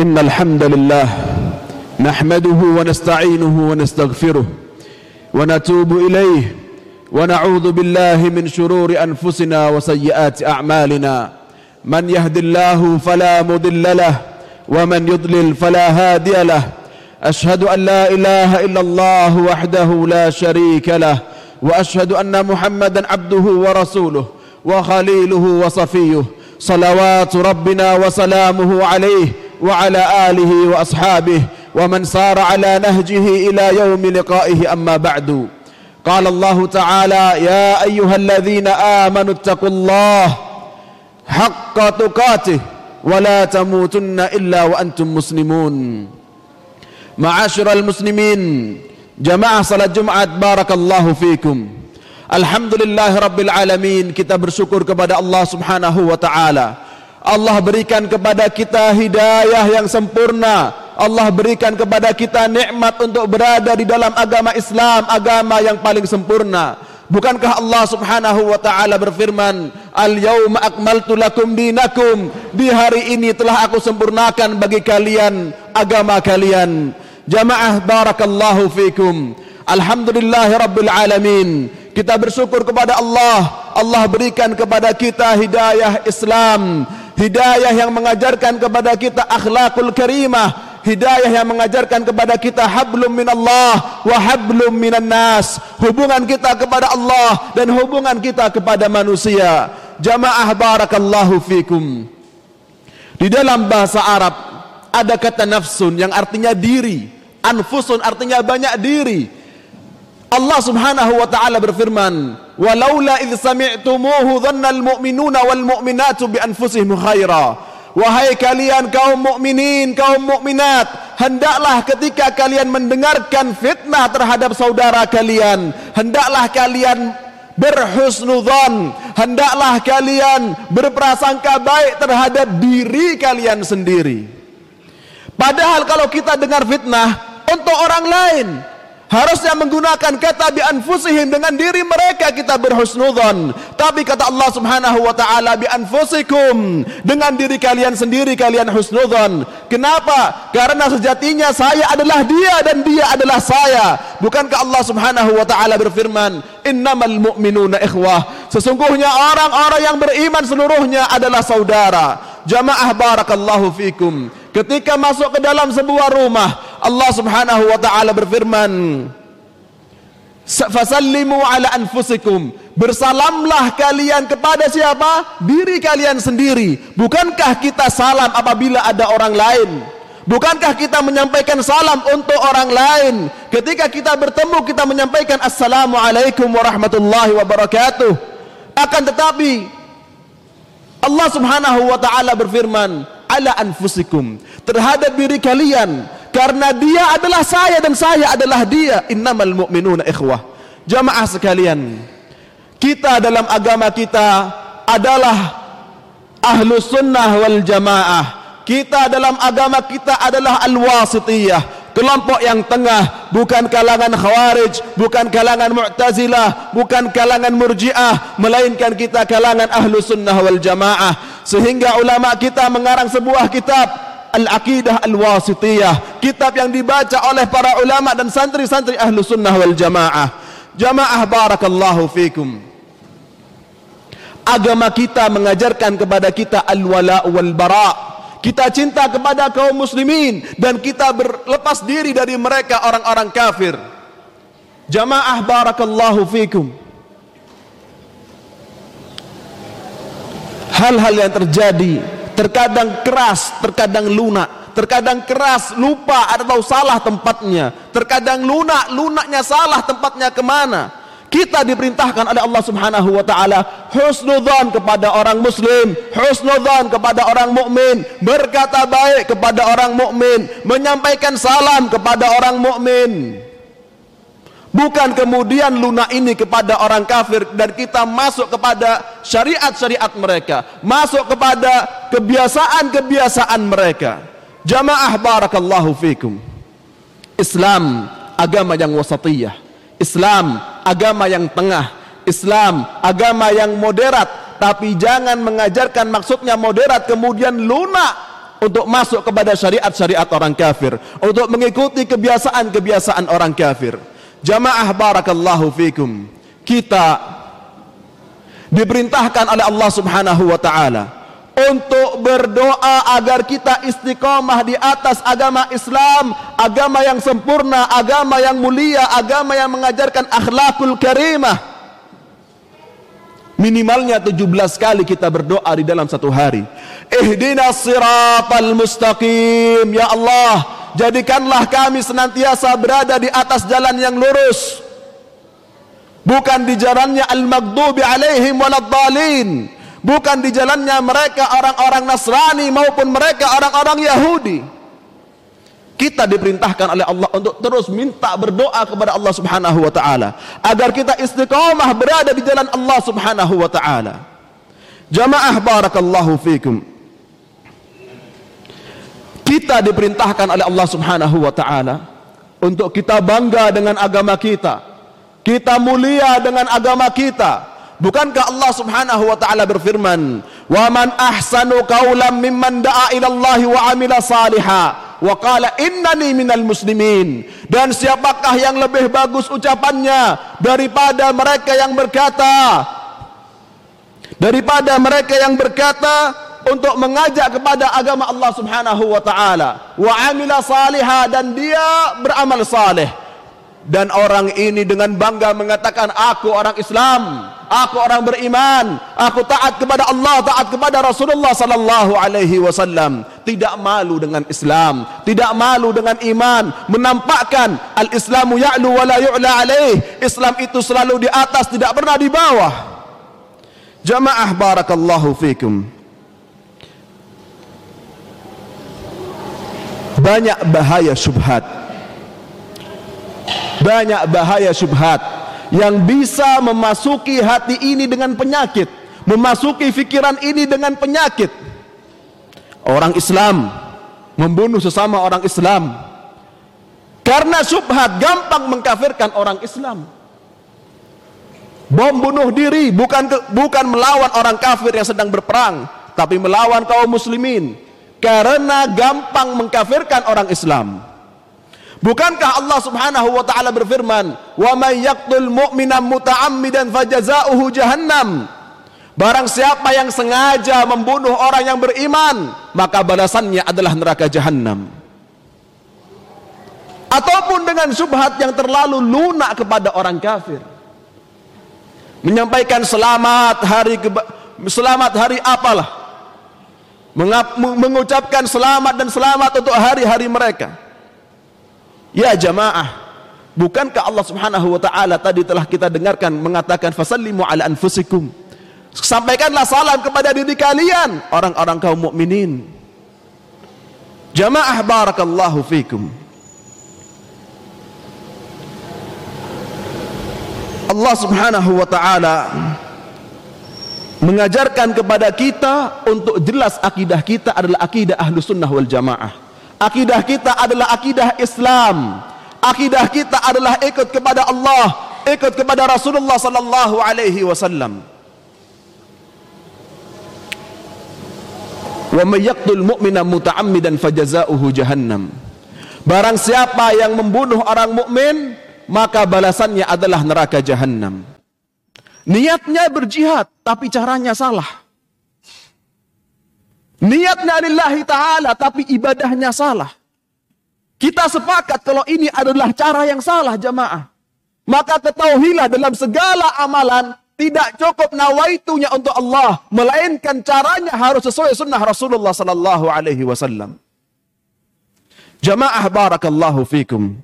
إن الحمد لله نحمده ونستعينه ونستغفره ونتوب إليه ونعوذ بالله من شرور أنفسنا وسيئات أعمالنا. من يهد الله فلا مضل له ومن يضلل فلا هادي له. أشهد أن لا إله إلا الله وحده لا شريك له وأشهد أن محمدا عبده ورسوله وخليله وصفيه. صلوات ربنا وسلامه عليه وعلى آله وأصحابه ومن سار على نهجه إلى يوم لقائه. أما بعد قال الله تعالى يا أيها الذين آمنوا اتقوا الله حق تقاته ولا تموتن إلا وأنتم مسلمون. معاشر المسلمين جماعة صلاة جمعة بارك الله فيكم. Alhamdulillah Rabbil Alamin Kita bersyukur kepada Allah subhanahu wa ta'ala Allah berikan kepada kita hidayah yang sempurna. Allah berikan kepada kita nikmat untuk berada di dalam agama Islam Agama yang paling sempurna. Bukankah Allah subhanahu wa ta'ala berfirman Al-yawma akmaltu lakum dinakum. Di hari ini telah aku sempurnakan bagi kalian Agama kalian. Jamaah barakallahu fikum. Alhamdulillah Rabbil Alamin. Kita bersyukur kepada Allah. Allah berikan kepada kita hidayah Islam hidayah yang mengajarkan kepada kita akhlakul karimah. Hidayah yang mengajarkan kepada kita hablum minallah wa hablum minan nas. Hubungan kita kepada Allah dan hubungan kita kepada manusia. Jamaah barakallahu fikum. Di dalam bahasa Arab ada kata nafsun yang artinya diri. Anfusun artinya banyak diri Allah Subhanahu wa taala berfirman, "Walaula idz sami'tumuhu dhannal mu'minuna wal mu'minatu bi anfusihim khaira." Wahai kalian kaum mukminin, kaum mukminat, hendaklah ketika kalian mendengarkan fitnah terhadap saudara kalian, hendaklah kalian berhusnudzon, hendaklah kalian berprasangka baik terhadap diri kalian sendiri. Padahal kalau kita dengar fitnah untuk orang lain, Harusnya menggunakan kata bi anfusihim dengan diri mereka kita berhusnudzon. Tapi kata Allah Subhanahu wa taala bi anfusikum dengan diri kalian sendiri kalian husnudzon. Kenapa? Karena sejatinya saya adalah dia dan dia adalah saya. Bukankah Allah Subhanahu wa taala berfirman, "Innamal mu'minuna ikhwah." Sesungguhnya orang-orang yang beriman seluruhnya adalah saudara. Jamaah barakallahu fikum. Ketika masuk ke dalam sebuah rumah, Allah Subhanahu wa taala berfirman Fasallimu ala anfusikum Bersalamlah kalian kepada siapa? Diri kalian sendiri Bukankah kita salam apabila ada orang lain? Bukankah kita menyampaikan salam untuk orang lain? Ketika kita bertemu kita menyampaikan Assalamualaikum warahmatullahi wabarakatuh Akan tetapi Allah subhanahu wa ta'ala berfirman Ala anfusikum Terhadap diri kalian karena dia adalah saya dan saya adalah dia. Innamal mu'minuna ikhwah. Jamaah sekalian kita dalam agama kita adalah ahlu sunnah wal jamaah. Kita dalam agama kita adalah al-wasitiyah kelompok yang tengah bukan kalangan khawarij bukan kalangan mu'tazilah bukan kalangan murjiah melainkan kita kalangan ahlu sunnah wal jamaah. Sehingga ulama kita mengarang sebuah kitab Al-Aqidah Al-Wasitiyah Kitab yang dibaca oleh para ulama dan santri-santri ahlu sunnah wal jamaah. Jamaah barakallahu fikum. Agama kita mengajarkan kepada kita al-wala wal bara. Kita cinta kepada kaum muslimin Dan kita berlepas diri dari mereka orang-orang kafir. Jamaah barakallahu fikum. Hal-hal yang terjadi terkadang keras, terkadang lunak, terkadang keras, lupa atau salah tempatnya, terkadang lunak, lunaknya salah tempatnya kemana. Kita diperintahkan oleh Allah Subhanahu wa taala husnudzan kepada orang muslim, husnudzan kepada orang mukmin, berkata baik kepada orang mukmin, menyampaikan salam kepada orang mukmin. Bukan kemudian lunak ini kepada orang kafir dan kita masuk kepada syariat-syariat mereka. Masuk kepada kebiasaan-kebiasaan mereka. Jamaah barakallahu fikum. Islam agama yang wasatiyah. Islam agama yang tengah. Islam agama yang moderat. Tapi jangan mengajarkan maksudnya moderat kemudian lunak untuk masuk kepada syariat-syariat orang kafir, untuk mengikuti kebiasaan-kebiasaan orang kafir. Jamaah barakallahu fikum. Kita diperintahkan oleh Allah Subhanahu wa taala untuk berdoa agar kita istiqomah di atas agama Islam, agama yang sempurna, agama yang mulia, agama yang mengajarkan akhlakul karimah. Minimalnya 17 kali kita berdoa di dalam satu hari. Ihdinas siratal mustaqim. Ya Allah, jadikanlah kami senantiasa berada di atas jalan yang lurus. Bukan di jalannya al-maghdubi alaihim waladdallin. Bukan di jalannya mereka orang-orang Nasrani maupun mereka orang-orang Yahudi. Kita diperintahkan oleh Allah untuk terus minta berdoa kepada Allah Subhanahu wa taala agar kita istiqamah berada di jalan Allah Subhanahu wa taala. Jamaah barakallahu fikum. Kita diperintahkan oleh Allah Subhanahu wa taala untuk kita bangga dengan agama kita. Kita mulia dengan agama kita. Bukankah Allah Subhanahu wa taala berfirman, "Wa man ahsanu qawlan mimman da'a ila Allah wa 'amila salihah." wa qala innani minal muslimin dan siapakah yang lebih bagus ucapannya daripada mereka yang berkata daripada mereka yang berkata untuk mengajak kepada agama Allah Subhanahu wa taala wa amila salihah dan dia beramal saleh dan orang ini dengan bangga mengatakan aku orang Islam, aku orang beriman, aku taat kepada Allah, taat kepada Rasulullah sallallahu alaihi wasallam. Tidak malu dengan Islam, tidak malu dengan iman, menampakkan al-Islamu ya'lu wa la yu'la alaih. Islam itu selalu di atas, tidak pernah di bawah. Jamaah barakallahu fikum. Banyak bahaya syubhat banyak bahaya syubhat yang bisa memasuki hati ini dengan penyakit memasuki fikiran ini dengan penyakit. Orang Islam membunuh sesama orang Islam karena syubhat gampang mengkafirkan orang Islam. Bom bunuh diri bukan bukan melawan orang kafir yang sedang berperang tapi melawan kaum muslimin karena gampang mengkafirkan orang Islam Bukankah Allah Subhanahu wa taala berfirman, "Wa may yaqtul mu'mina muta'ammidan fajaza'uhu jahannam." Barang siapa yang sengaja membunuh orang yang beriman, maka balasannya adalah neraka jahanam. Ataupun dengan subhat yang terlalu lunak kepada orang kafir. Menyampaikan selamat hari selamat hari apalah. Mengucapkan selamat dan selamat untuk hari-hari mereka Ya jamaah, bukankah Allah Subhanahu wa taala tadi telah kita dengarkan mengatakan fasallimu ala anfusikum. Sampaikanlah salam kepada diri kalian orang-orang kaum mukminin. Jamaah barakallahu fikum. Allah Subhanahu wa taala mengajarkan kepada kita untuk jelas akidah kita adalah akidah ahlu sunnah wal jamaah. Akidah kita adalah akidah Islam. Akidah kita adalah ikut kepada Allah, ikut kepada Rasulullah sallallahu alaihi wasallam. Wa may yaqtul mu'mina muta'ammidan fajaza'uhu jahannam. Barang siapa yang membunuh orang mukmin, maka balasannya adalah neraka jahanam. Niatnya berjihad, tapi caranya salah. Niatnya lillahi ta'ala tapi ibadahnya salah. Kita sepakat kalau ini adalah cara yang salah jamaah. Maka ketahuilah dalam segala amalan tidak cukup nawaitunya untuk Allah, melainkan caranya harus sesuai sunnah Rasulullah sallallahu alaihi wasallam. Jamaah barakallahu fikum.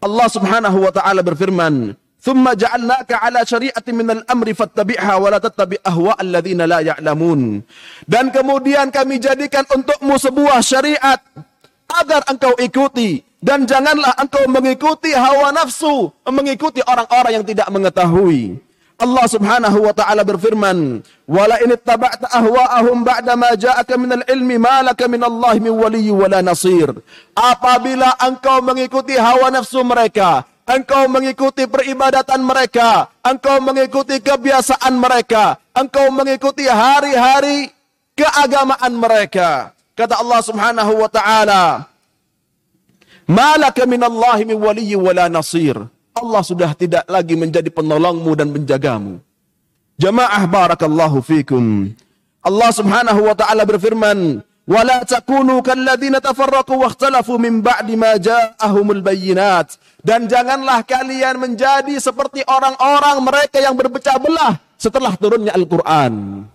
Allah Subhanahu wa taala berfirman, Thumma ja'alnaka ala syari'atin minal amri fattabi'ha wa la tattabi' ahwa alladziina la ya'lamun. Dan kemudian kami jadikan untukmu sebuah syariat agar engkau ikuti dan janganlah engkau mengikuti hawa nafsu, mengikuti orang-orang yang tidak mengetahui. Allah Subhanahu wa taala berfirman, "Wala in ittaba'ta ahwa'ahum ba'da ma ja'aka min al-ilmi ma laka min Allah min waliyyi wala nasir." Apabila engkau mengikuti hawa nafsu mereka engkau mengikuti peribadatan mereka, engkau mengikuti kebiasaan mereka, engkau mengikuti hari-hari keagamaan mereka, Kata Allah Subhanahu wa taala, "Malaka minallahi min waliyyi wala nasir." Allah sudah tidak lagi menjadi penolongmu dan penjagamu. Jamaah barakallahu fikum. Allah Subhanahu wa taala berfirman, "Wala takunu kalladzina tafarraqu wakhtalafu min ba'di ma ja'ahumul bayyinat." Dan janganlah kalian menjadi seperti orang-orang mereka yang berpecah belah setelah turunnya Al-Qur'an.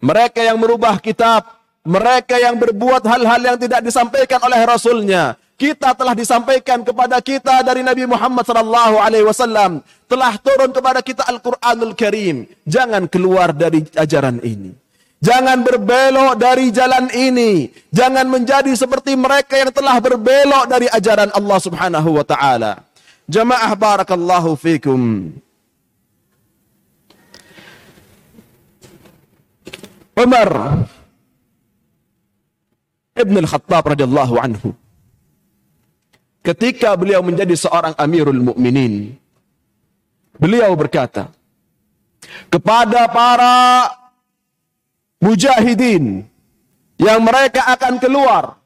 Mereka yang merubah kitab, mereka yang berbuat hal-hal yang tidak disampaikan oleh Rasulnya, kita telah disampaikan kepada kita dari Nabi Muhammad sallallahu alaihi wasallam telah turun kepada kita Al-Qur'anul Karim jangan keluar dari ajaran ini jangan berbelok dari jalan ini. Jangan menjadi seperti mereka yang telah berbelok dari ajaran Allah Subhanahu wa taala. Jamaah barakallahu fikum. Umar Ibn Al-Khattab radhiyallahu anhu. Ketika beliau menjadi seorang Amirul Mukminin, beliau berkata kepada para mujahidin yang mereka akan keluar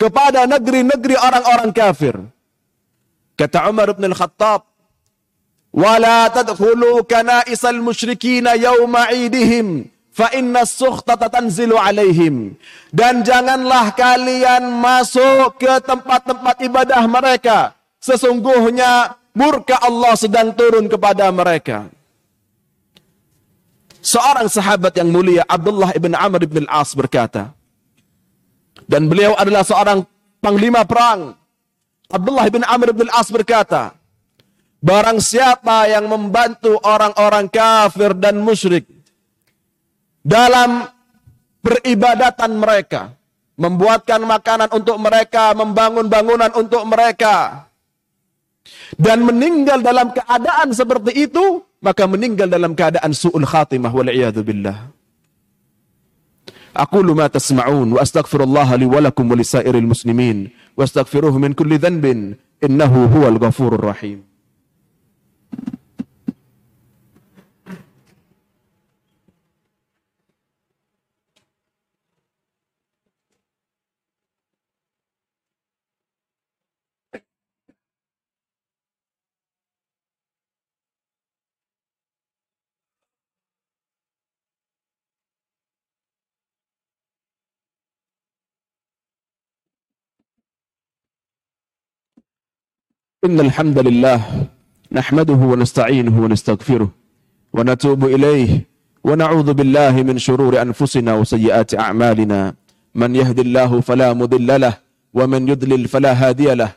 kepada negeri-negeri orang-orang kafir. Kata Umar bin Al-Khattab, "Wala tadkhulu kana'isal musyrikin yawma 'idihim fa inna sukhtata tanzilu alaihim. Dan janganlah kalian masuk ke tempat-tempat ibadah mereka. Sesungguhnya murka Allah sedang turun kepada mereka seorang sahabat yang mulia Abdullah ibn Amr ibn al-As berkata dan beliau adalah seorang panglima perang. Abdullah ibn Amr ibn al-As berkata barang siapa yang membantu orang-orang kafir dan musyrik dalam peribadatan mereka, membuatkan makanan untuk mereka, membangun bangunan untuk mereka, dan meninggal dalam keadaan seperti itu, maka meninggal dalam keadaan su'ul khatimah wal billah. أقول ما تسمعون وأستغفر الله لي ولكم ولسائر المسلمين واستغفروه من كل ذنب إنه هو الغفور الرحيم إن الحمد لله نحمده ونستعينه ونستغفره ونتوب إليه ونعوذ بالله من شرور أنفسنا وسيئات أعمالنا. من يهد الله فلا مضل له ومن يضلل فلا هادي له.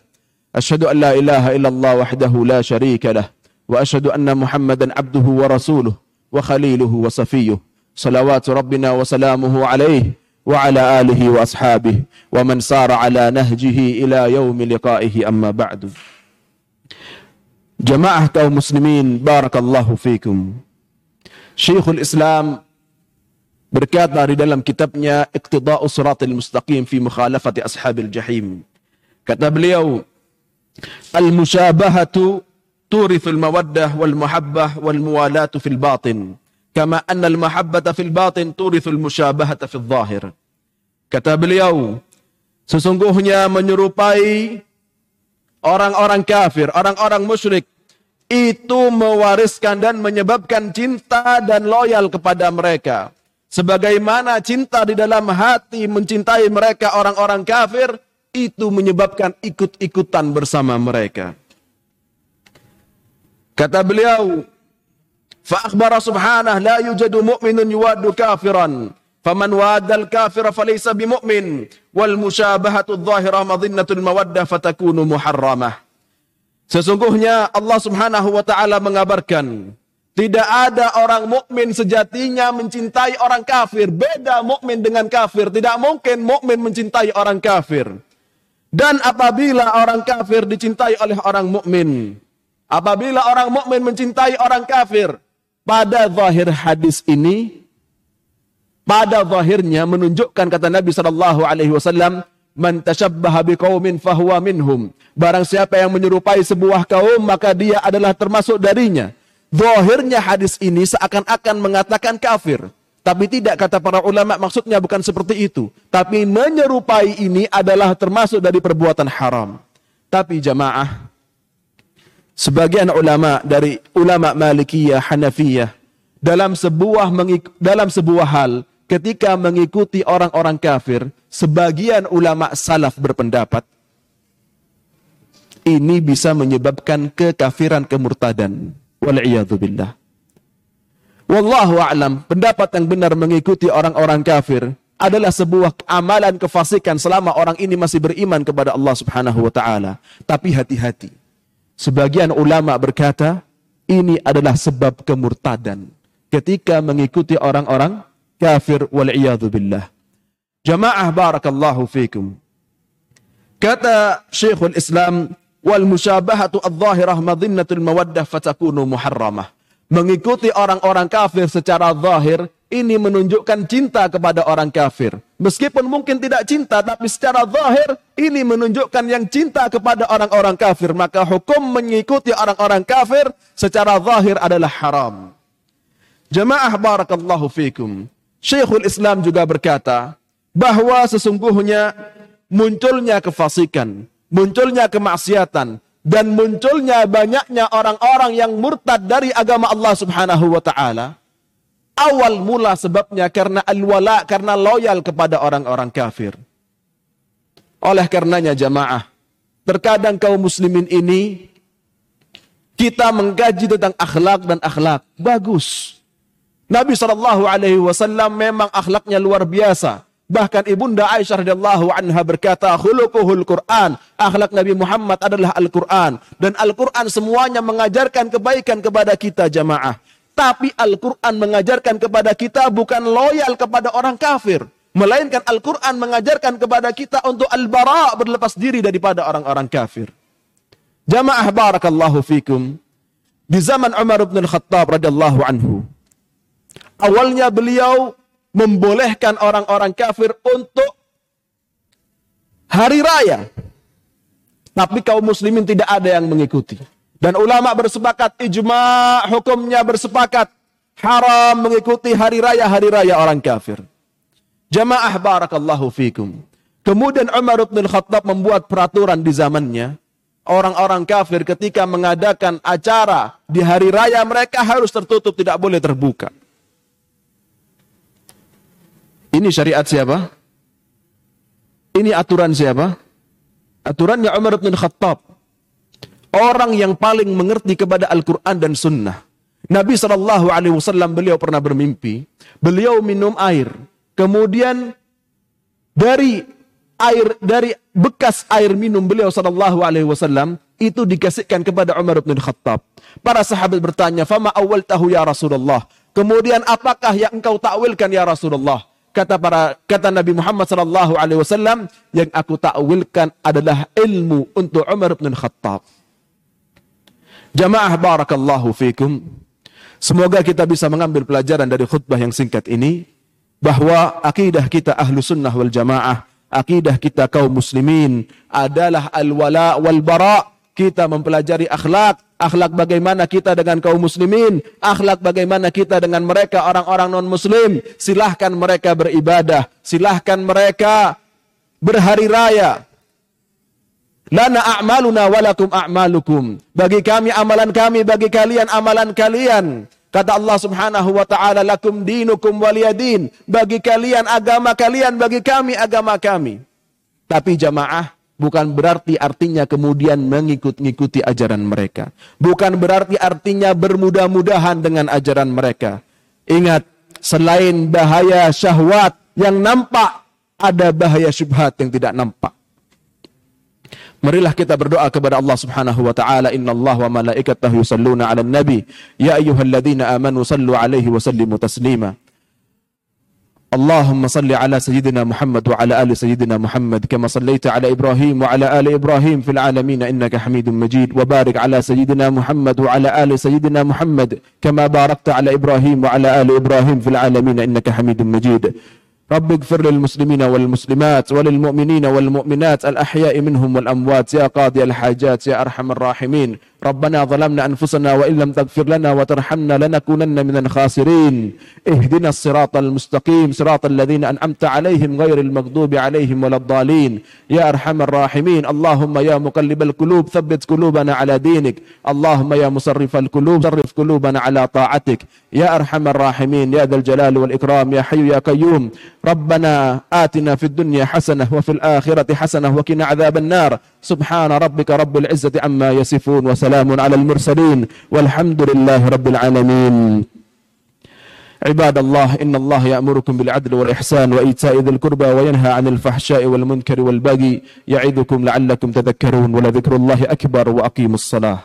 أشهد أن لا إله إلا الله وحده لا شريك له وأشهد أن محمدا عبده ورسوله وخليله وصفيه. صلوات ربنا وسلامه عليه وعلى آله وأصحابه ومن سار على نهجه إلى يوم لقائه أما بعد. جماعة أو مسلمين بارك الله فيكم. شيخ الإسلام بركات داري دلم كتابنا اقتضاء صراط المستقيم في مخالفة أصحاب الجحيم. كتب ليو المشابهة تورث المودة والمحبة والموالاة في الباطن كما أن المحبة في الباطن تورث المشابهة في الظاهر. كتب ليو سسنقوهنا من يروباي orang-orang kafir, orang-orang musyrik itu mewariskan dan menyebabkan cinta dan loyal kepada mereka. Sebagaimana cinta di dalam hati mencintai mereka orang-orang kafir, itu menyebabkan ikut-ikutan bersama mereka. Kata beliau, فأخبر سبحانه لا يوجد مؤمن يواد كافرا Faman wadal kafira falaysa bimu'min wal musyabahatu dhahirah madhinnatul mawaddah fatakunu. Sesungguhnya Allah Subhanahu wa taala mengabarkan tidak ada orang mukmin sejatinya mencintai orang kafir. Beda mukmin dengan kafir. Tidak mungkin mukmin mencintai orang kafir. Dan apabila orang kafir dicintai oleh orang mukmin, apabila orang mukmin mencintai orang kafir, pada zahir hadis ini pada zahirnya menunjukkan kata Nabi sallallahu alaihi wasallam, "Man tashabbaha biqaumin fahuwa minhum." Barang siapa yang menyerupai sebuah kaum, maka dia adalah termasuk darinya. Zahirnya hadis ini seakan-akan mengatakan kafir. Tapi tidak kata para ulama maksudnya bukan seperti itu. Tapi menyerupai ini adalah termasuk dari perbuatan haram. Tapi jamaah, sebagian ulama dari ulama Malikiyah, Hanafiyah, dalam sebuah dalam sebuah hal ketika mengikuti orang-orang kafir, sebagian ulama salaf berpendapat ini bisa menyebabkan kekafiran kemurtadan. Wal'iyadzubillah. Wallahu a'lam, pendapat yang benar mengikuti orang-orang kafir adalah sebuah amalan kefasikan selama orang ini masih beriman kepada Allah Subhanahu wa taala. Tapi hati-hati. Sebagian ulama berkata, ini adalah sebab kemurtadan ketika mengikuti orang-orang kafir wal billah. Jamaah barakallahu fikum. Kata Syekhul Islam wal musyabahatu adh-dhahirah madhinnatul mawaddah fatakunu muharramah. Mengikuti orang-orang kafir secara zahir ini menunjukkan cinta kepada orang kafir. Meskipun mungkin tidak cinta, tapi secara zahir ini menunjukkan yang cinta kepada orang-orang kafir. Maka hukum mengikuti orang-orang kafir secara zahir adalah haram. Jemaah barakallahu fikum. Syekhul Islam juga berkata bahwa sesungguhnya munculnya kefasikan, munculnya kemaksiatan, dan munculnya banyaknya orang-orang yang murtad dari agama Allah Subhanahu wa taala awal mula sebabnya karena al-wala karena loyal kepada orang-orang kafir. Oleh karenanya jamaah, terkadang kaum muslimin ini kita mengkaji tentang akhlak dan akhlak bagus. Nabi Shallallahu Alaihi Wasallam memang akhlaknya luar biasa. Bahkan ibunda Aisyah radhiyallahu anha berkata, "Khuluquhul Quran." Akhlak Nabi Muhammad adalah Al-Qur'an dan Al-Qur'an semuanya mengajarkan kebaikan kepada kita jamaah. Tapi Al-Qur'an mengajarkan kepada kita bukan loyal kepada orang kafir, melainkan Al-Qur'an mengajarkan kepada kita untuk al-bara berlepas diri daripada orang-orang kafir. Jamaah barakallahu fikum. Di zaman Umar bin Khattab radhiyallahu anhu. Awalnya beliau membolehkan orang-orang kafir untuk hari raya. Tapi kaum muslimin tidak ada yang mengikuti. Dan ulama bersepakat, ijma hukumnya bersepakat. Haram mengikuti hari raya-hari raya orang kafir. Jamaah barakallahu fikum. Kemudian Umar bin Khattab membuat peraturan di zamannya. Orang-orang kafir ketika mengadakan acara di hari raya mereka harus tertutup, tidak boleh terbuka. Ini syariat siapa? Ini aturan siapa? Aturannya Umar bin Khattab. Orang yang paling mengerti kepada Al-Quran dan Sunnah. Nabi Shallallahu Alaihi Wasallam beliau pernah bermimpi, beliau minum air, kemudian dari air dari bekas air minum beliau Shallallahu Alaihi Wasallam itu dikasihkan kepada Umar bin Khattab. Para sahabat bertanya, "Fama awal tahu ya Rasulullah?" Kemudian apakah yang engkau takwilkan ya Rasulullah? Kata para kata Nabi Muhammad sallallahu alaihi wasallam yang aku takwilkan adalah ilmu untuk Umar bin Khattab. Jamaah barakallahu fikum. Semoga kita bisa mengambil pelajaran dari khutbah yang singkat ini bahwa akidah kita ahlu sunnah wal jamaah, akidah kita kaum muslimin adalah al-wala wal bara. Kita mempelajari akhlak, akhlak bagaimana kita dengan kaum muslimin, akhlak bagaimana kita dengan mereka orang-orang non-muslim. Silahkan mereka beribadah, silahkan mereka berhari raya. Lana a'maluna walakum a'malukum. Bagi kami amalan kami, bagi kalian amalan kalian. Kata Allah Subhanahu wa taala, "Lakum dinukum waliyadin." Bagi kalian agama kalian, bagi kami agama kami. Tapi jamaah, Bukan berarti artinya kemudian mengikut-ngikuti ajaran mereka. Bukan berarti artinya bermudah-mudahan dengan ajaran mereka. Ingat, selain bahaya syahwat yang nampak, ada bahaya syubhat yang tidak nampak. Marilah kita berdoa kepada Allah Subhanahu wa taala. Inna Allah wa malaikatahu yusalluna 'alan nabi. Ya ayyuhalladzina amanu sallu 'alaihi wa sallimu taslima. اللهم صل على سيدنا محمد وعلى آل سيدنا محمد كما صليت على إبراهيم وعلى آل إبراهيم في العالمين إنك حميد مجيد وبارك على سيدنا محمد وعلى آل سيدنا محمد كما باركت على إبراهيم وعلى آل إبراهيم في العالمين إنك حميد مجيد. رب اغفر للمسلمين والمسلمات وللمؤمنين والمؤمنات الأحياء منهم والأموات يا قاضي الحاجات يا أرحم الراحمين. ربنا ظلمنا أنفسنا وإن لم تغفر لنا وترحمنا لنكونن من الخاسرين. اهدنا الصراط المستقيم صراط الذين أنعمت عليهم غير المغضوب عليهم ولا الضالين. يا أرحم الراحمين اللهم يا مقلب القلوب ثبت قلوبنا على دينك. اللهم يا مصرف القلوب صرف قلوبنا على طاعتك. يا أرحم الراحمين يا ذا الجلال والإكرام يا حي يا قيوم. ربنا آتنا في الدنيا حسنة وفي الآخرة حسنة وقنا عذاب النار. سبحان ربك رب العزة عما يصفون وسلام على المرسلين والحمد لله رب العالمين. عباد الله إن الله يأمركم بالعدل والإحسان وإيتاء ذي القربى وينهى عن الفحشاء والمنكر والبغي يعظكم لعلكم تذكرون ولذكر الله أكبر وأقيموا الصلاة.